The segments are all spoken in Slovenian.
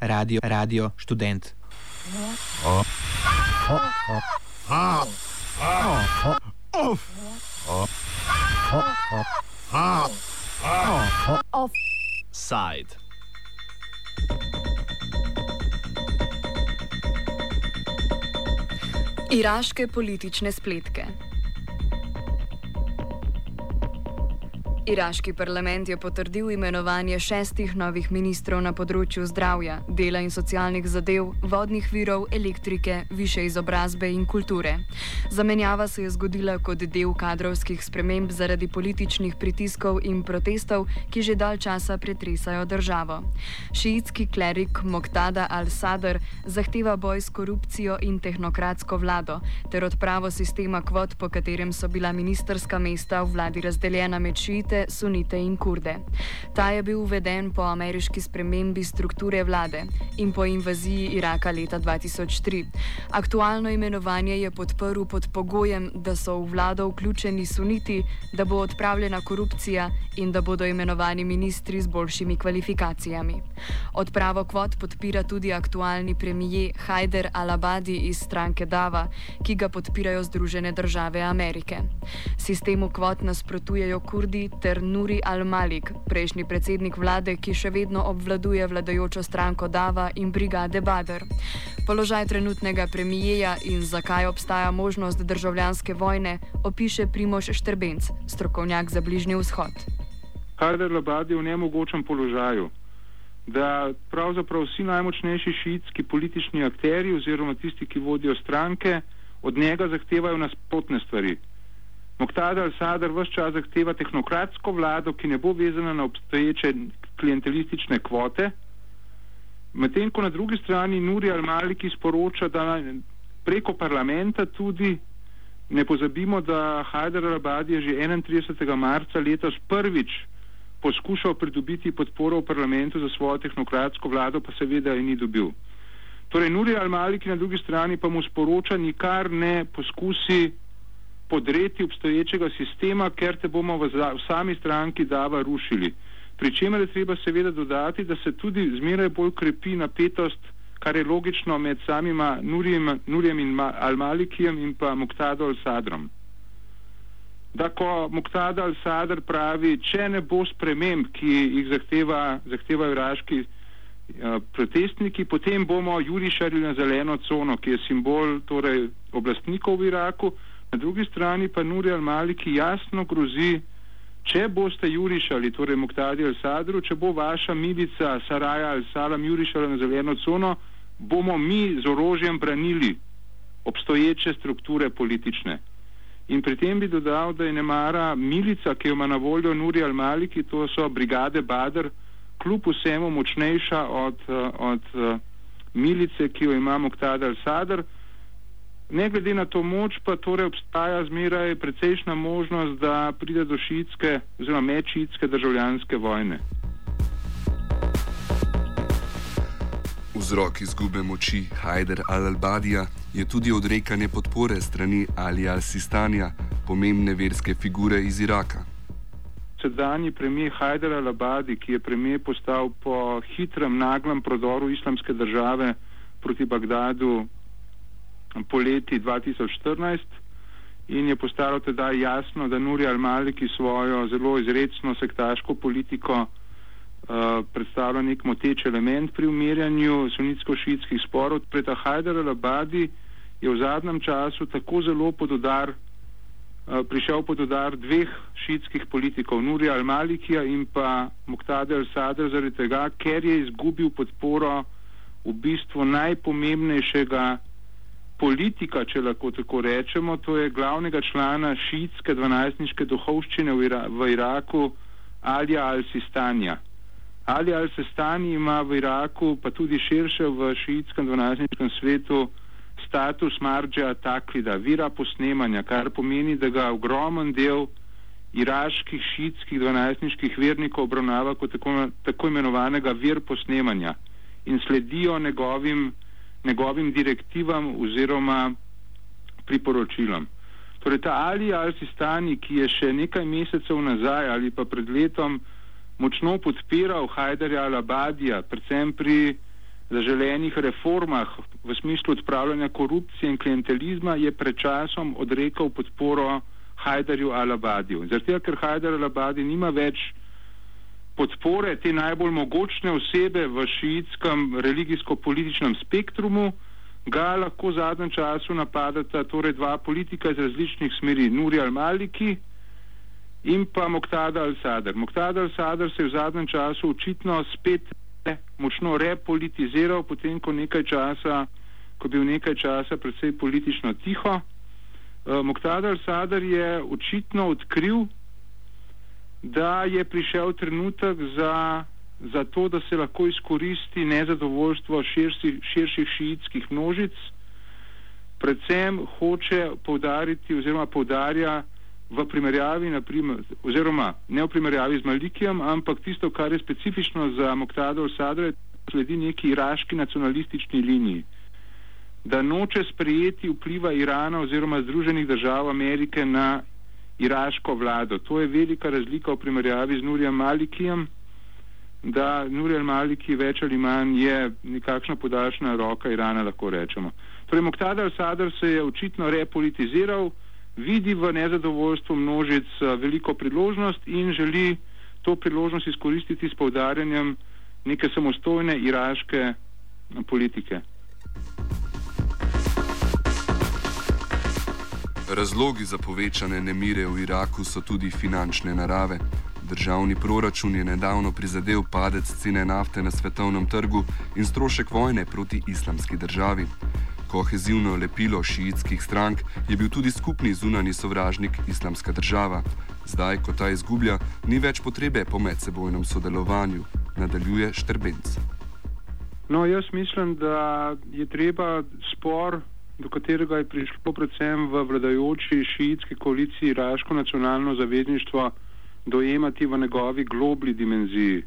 radio, radio študent. Offside. Iraške politične spletke. Iraški parlament je potrdil imenovanje šestih novih ministrov na področju zdravja, dela in socialnih zadev, vodnih virov, elektrike, više izobrazbe in kulture. Zamenjava se je zgodila kot del kadrovskih sprememb zaradi političnih pritiskov in protestov, ki že dal časa pretresajo državo. Šiitski klerik Moktada al-Sadr zahteva boj s korupcijo in tehnokratsko vlado ter odpravo sistema kvot, po katerem so bila ministerska mesta v vladi razdeljena med šiite šite, sunite in kurde. Ta je bil uveden po ameriški spremembi strukture vlade in po invaziji Iraka leta 2003. Aktualno imenovanje je podprl pod pogojem, da so v vlado vključeni suniti, da bo odpravljena korupcija in da bodo imenovani ministri z boljšimi kvalifikacijami. Odpravo kvot podpira tudi aktualni premijer Hajder Al-Abadi iz stranke Dava, ki ga podpirajo Združene države Amerike. Sistemu kvot nasprotujejo kurdi ter Nuri Al-Malik, prejšnji predsednik vlade, ki še vedno obvladuje vladajočo stranko Dava in brigade Badr. Položaj trenutnega premijeja in zakaj obstaja možnost državljanske vojne, opiše Primoš Štrbenc, strokovnjak za Bližnji vzhod. Hajder Labad je v nemogočem položaju, da pravzaprav vsi najmočnejši šiitski politični akteri oziroma tisti, ki vodijo stranke, od njega zahtevajo nasprotne stvari. Moktada al-Sadr vse čas zahteva tehnokratsko vlado, ki ne bo vezana na obstoječe klientelistične kvote, medtem ko na drugi strani Nuri al-Maliki sporoča, da preko parlamenta tudi ne pozabimo, da Hajdar al-Abadi je že 31. marca letos prvič poskušal pridobiti podporo v parlamentu za svojo tehnokratsko vlado, pa seveda je ni dobil. Torej, Nuri al-Maliki na drugi strani pa mu sporoča, nikar ne poskusi podreti obstoječega sistema, ker te bomo v, v sami stranki Dava rušili. Pričemer je treba seveda dodati, da se tudi zmeraj bolj krepi napetost, kar je logično med samima Nurijem, Nurijem in Al-Malikijem in pa Muktado al-Sadrom. Da ko Muktada al-Sadr pravi, če ne bo sprememb, ki jih zahteva, zahtevajo iraški uh, protestniki, potem bomo jurišali na zeleno cono, ki je simbol torej, oblastnikov v Iraku, Na drugi strani pa Nuri al-Maliki jasno grozi, če boste jurišali, torej Muktadi al-Sadru, če bo vaša milica Saraja al-Salam jurišala na zeleno cono, bomo mi z orožjem branili obstoječe strukture politične. In pri tem bi dodal, da je nemara milica, ki jo ima na voljo Nuri al-Maliki, to so brigade Badr, kljub vsemu močnejša od, od milice, ki jo ima Muktadi al-Sadr. Ne glede na to moč, pa torej obstaja zmeraj precejšna možnost, da pride do šiitske oziroma medšiitske državljanske vojne. Vzrok izgube moči Hajder al-Albadija je tudi odrekanje podpore strani Ali al-Sistanja, pomembne verske figure iz Iraka. Sedanji premijer Hajder al-Albadi, ki je premijer postal po hitrem, naglem prodoru islamske države proti Bagdadu poleti 2014 in je postalo teda jasno, da Nuri al-Maliki svojo zelo izredno sektaško politiko uh, predstavlja nek moteč element pri umirjanju sunitsko-šiitskih sporov. Pred Hajdar al-Abadi je v zadnjem času tako zelo pododar, uh, prišel pododar dveh šiitskih politikov, Nuri al-Malikija in pa Muktade al-Sadr, zaradi tega, ker je izgubil podporo v bistvu najpomembnejšega politika, če lahko tako rečemo, to je glavnega člana šiitske dvanajstniške duhovščine v, Ira v Iraku, Alija al-Sistanja. Alija al-Sistani ima v Iraku, pa tudi širše v šiitskem dvanajstniškem svetu, status marđa taklida, vira posnemanja, kar pomeni, da ga ogromen del iraških šiitskih dvanajstniških vernikov obravnava kot tako, tako imenovanega vir posnemanja in sledijo njegovim njegovim direktivam oziroma priporočilom. Torej ta Ali Al-Sistani, ki je še nekaj mesecev nazaj ali pa pred letom močno podpiral Hajderja Al-Abadija, predvsem pri zaželenih reformah v smislu odpravljanja korupcije in klientelizma, je pred časom odrekel podporo Hajderju Al-Abadiju. Zato, ker Hajder Al-Abadi nima več podpore te najbolj mogočne osebe v šiitskem religijsko-političnem spektrumu, ga lahko v zadnjem času napadata torej dva politika iz različnih smeri, Nuri Al-Maliki in pa Moktada Al-Sadr. Moktada Al-Sadr se je v zadnjem času očitno spet močno repolitiziral, potem ko nekaj časa, ko bil nekaj časa predvsej politično tiho. Uh, Moktada Al-Sadr je očitno odkril, da je prišel trenutek za, za to, da se lahko izkoristi nezadovoljstvo širši, širših šiitskih množic. Predvsem hoče povdariti oziroma povdarja v primerjavi, naprimer, oziroma ne v primerjavi z Malikijem, ampak tisto, kar je specifično za Moktado Sadre, sledi neki iraški nacionalistični liniji. Da noče sprejeti vpliva Irana oziroma Združenih držav Amerike na iraško vlado. To je velika razlika v primerjavi z Nurijem Malikijem, da Nurij Maliki več ali manj je nekakšna podaljšana roka Irana, lahko rečemo. Torej, Moktad al-Sadr se je očitno repolitiziral, vidi v nezadovoljstvu množic eh, veliko priložnost in želi to priložnost izkoristiti s povdarjanjem neke samostojne iraške eh, politike. Razlogi za povečane nemire v Iraku so tudi finančne narave. Državni proračun je nedavno prizadel padec cene nafte na svetovnem trgu in strošek vojne proti islamski državi. Kohezivno lepilo šiitskih strank je bil tudi skupni zunani sovražnik islamska država. Zdaj, ko ta izgublja, ni več potrebe po medsebojnem sodelovanju, nadaljuje Štrbenc. No, jaz mislim, da je treba spor do katerega je prišlo predvsem v vladajoči šiitski koaliciji Iraško nacionalno zavezništvo, dojemati v njegovi globli dimenziji.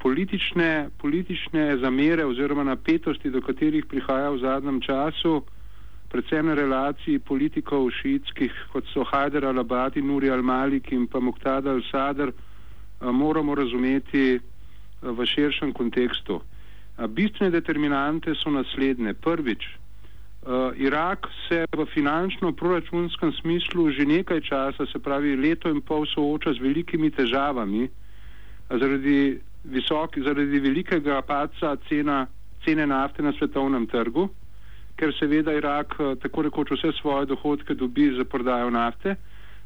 Politične, politične zamere oziroma napetosti, do katerih prihaja v zadnjem času, predvsem na relaciji politikov šiitskih, kot so Hajder al-Abadi, Nuri al-Malik in pa Muqtada al-Sadr, moramo razumeti v širšem kontekstu. Bistvene determinante so naslednje. Prvič, Irak se v finančno-proračunskem smislu že nekaj časa, se pravi leto in pol, sooča z velikimi težavami zaradi, visoki, zaradi velikega paca cena, cene nafte na svetovnem trgu, ker seveda Irak uh, tako rekoč vse svoje dohodke dobi za prodajo nafte.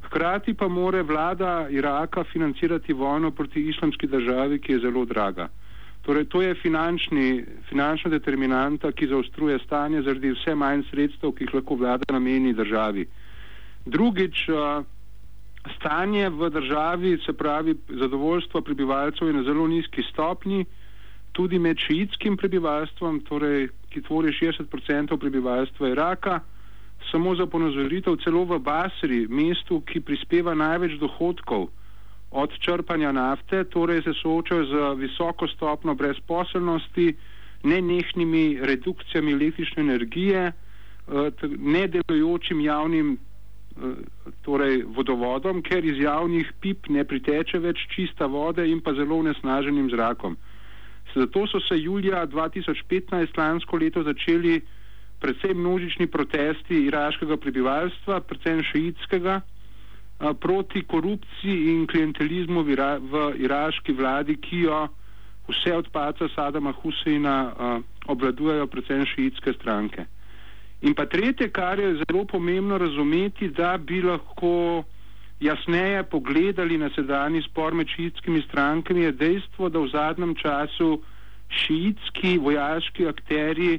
Hkrati pa more vlada Iraka financirati vojno proti islamski državi, ki je zelo draga. Torej, to je finančni, finančna determinanta, ki zaostruje stanje zaradi vse manj sredstev, ki jih lahko vlada nameni državi. Drugič, stanje v državi, se pravi zadovoljstvo prebivalcev je na zelo nizki stopni, tudi med šiitskim prebivalstvom, torej, ki tvori 60% prebivalstva Iraka. Samo za ponazoritev, celo v Basri, mestu, ki prispeva največ dohodkov, od črpanja nafte, torej se soočajo z visoko stopno brezposelnosti, nenehnimi redukcijami električne energije, eh, nedelujočim javnim eh, torej vodovodom, ker iz javnih pip ne priteče več čista vode in pa zelo nesnaženim zrakom. Zato so se julija 2015 lansko leto začeli predvsem množični protesti iraškega prebivalstva, predvsem šiitskega, proti korupciji in klientelizmu v, ira, v iraški vladi, ki jo vse od paca Sadama Huseina uh, obvladujejo predvsem šiitske stranke. In pa tretje, kar je zelo pomembno razumeti, da bi lahko jasneje pogledali na sedanji spor med šiitskimi strankami, je dejstvo, da v zadnjem času šiitski vojaški akteri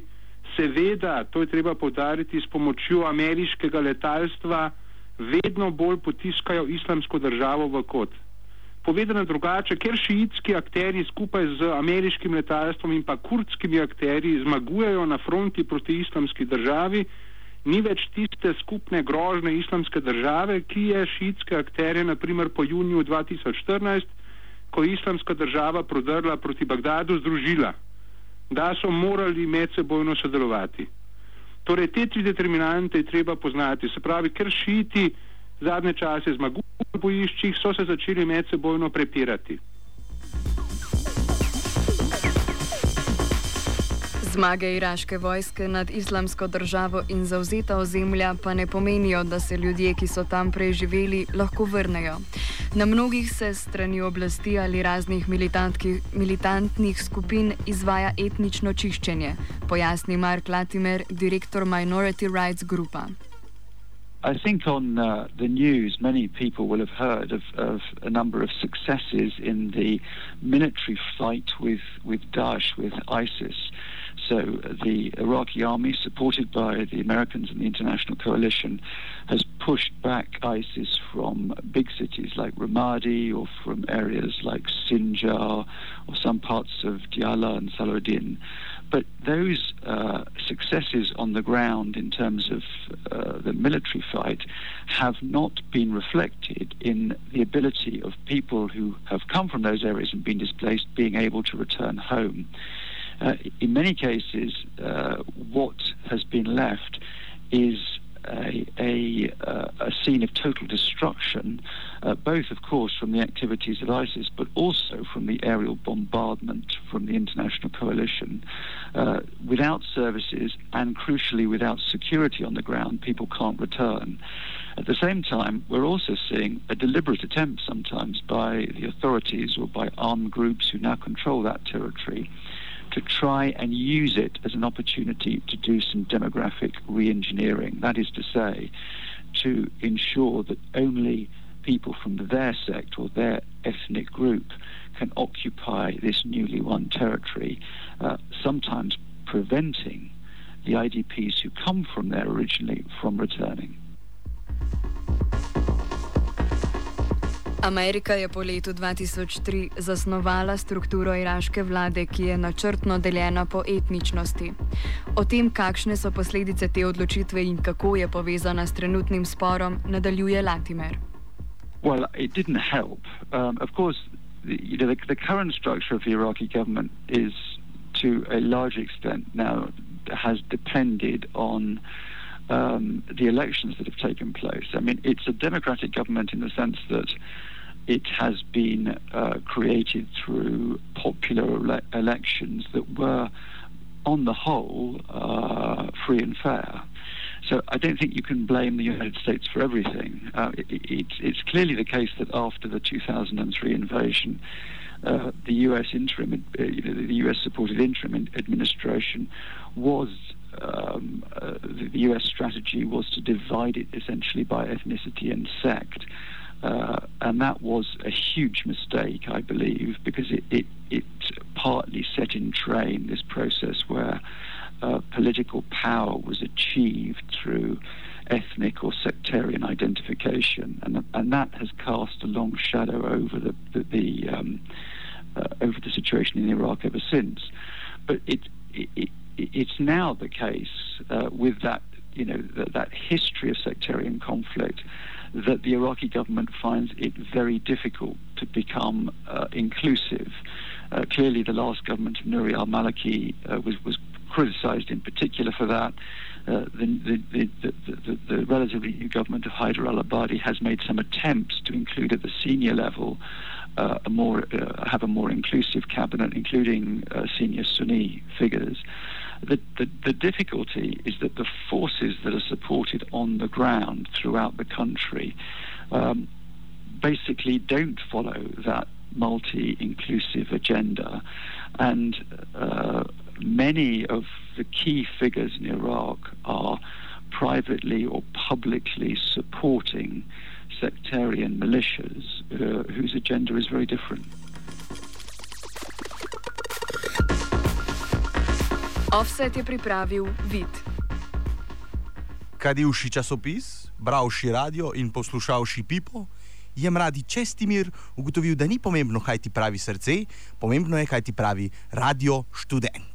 seveda, to je treba povdariti, s pomočjo ameriškega letalstva, vedno bolj potiskajo islamsko državo v kot. Povedano drugače, ker šiitski akteri skupaj z ameriškim letalstvom in pa kurdskimi akteri zmagujejo na fronti proti islamski državi, ni več tiste skupne grožne islamske države, ki je šiitske akterje, naprimer po juniju 2014, ko je islamska država prodrla proti Bagdadu, združila, da so morali medsebojno sodelovati. Torej, te tri determinante je treba poznati. Se pravi, ker šiti zadnje čase zmagujejo v bojiščih, so se začeli medsebojno prepirati. Zmage iraške vojske nad islamsko državo in zauzeta ozemlja pa ne pomenijo, da se ljudje, ki so tam preživeli, lahko vrnejo. Na mnogih se strani oblasti ali raznih militantnih skupin izvaja etnično čiščenje, pojasni Mark Latimer, direktor Minority Rights Grupa. I think on uh, the news, many people will have heard of, of, a number of successes in the military fight with, with Daesh, with ISIS. So the Iraqi army, supported by the Americans and the international coalition, has pushed back ISIS from big cities like Ramadi or from areas like Sinjar or some parts of Diyala and Saladin. But those uh, successes on the ground in terms of uh, the military fight have not been reflected in the ability of people who have come from those areas and been displaced being able to return home. Uh, in many cases, uh, what has been left is a, a, uh, a scene of total destruction, uh, both, of course, from the activities of ISIS, but also from the aerial bombardment from the international coalition. Uh, without services and, crucially, without security on the ground, people can't return. At the same time, we're also seeing a deliberate attempt sometimes by the authorities or by armed groups who now control that territory to try and use it as an opportunity to do some demographic re-engineering. That is to say, to ensure that only people from their sect or their ethnic group can occupy this newly won territory, uh, sometimes preventing the IDPs who come from there originally from returning. Amerika je po letu 2003 zasnovala strukturo iraške vlade, ki je načrtno deljena po etničnosti. O tem, kakšne so posledice te odločitve in kako je povezana s trenutnim sporom, nadaljuje Latimer. Well, it didn't help. Um, of course, the, you know, the, the current structure of the Iraqi government is, to a large extent, now has depended on um, the elections that have taken place. I mean, it's a democratic government in the sense that it has been uh, created through popular ele- elections that were, on the whole, uh, free and fair. So I don't think you can blame the United States for everything. Uh, it, it, it's clearly the case that after the 2003 invasion, uh, the U.S. interim, uh, you know, the U.S.-supported interim administration was um, uh, the, U.S. strategy was to divide it essentially by ethnicity and sect. Uh, and that was a huge mistake, I believe, because it, it, it partly set in train this process where uh, political power was achieved through ethnic or sectarian identification, and, and that has cast a long shadow over the, the, the um, uh, over the situation in Iraq ever since. But it, it, it's now the case uh, with that, you know, that, that history of sectarian conflict that the Iraqi government finds it very difficult to become uh, inclusive. Uh, clearly, the last government of Nouri al-Maliki uh, was, was criticized in particular for that. Uh, the, the, the, the, relatively new government of Hyder al-Abadi has made some attempts to include at the senior level uh, a more uh, have a more inclusive cabinet, including senior Sunni figures. The, the, the, difficulty is that the forces that are supported on the ground throughout the country um, basically don't follow that multi inclusive agenda. And uh, many of the key figures in Iraq are privately or publicly supporting sectarian militias uh, whose agenda is very different. Offset je pripravil vid. Kadivši časopis, bravši radio in poslušalši pipo, je mladi Čestimir ugotovil, da ni pomembno, kaj ti pravi srce, pomembno je, kaj ti pravi radio študent.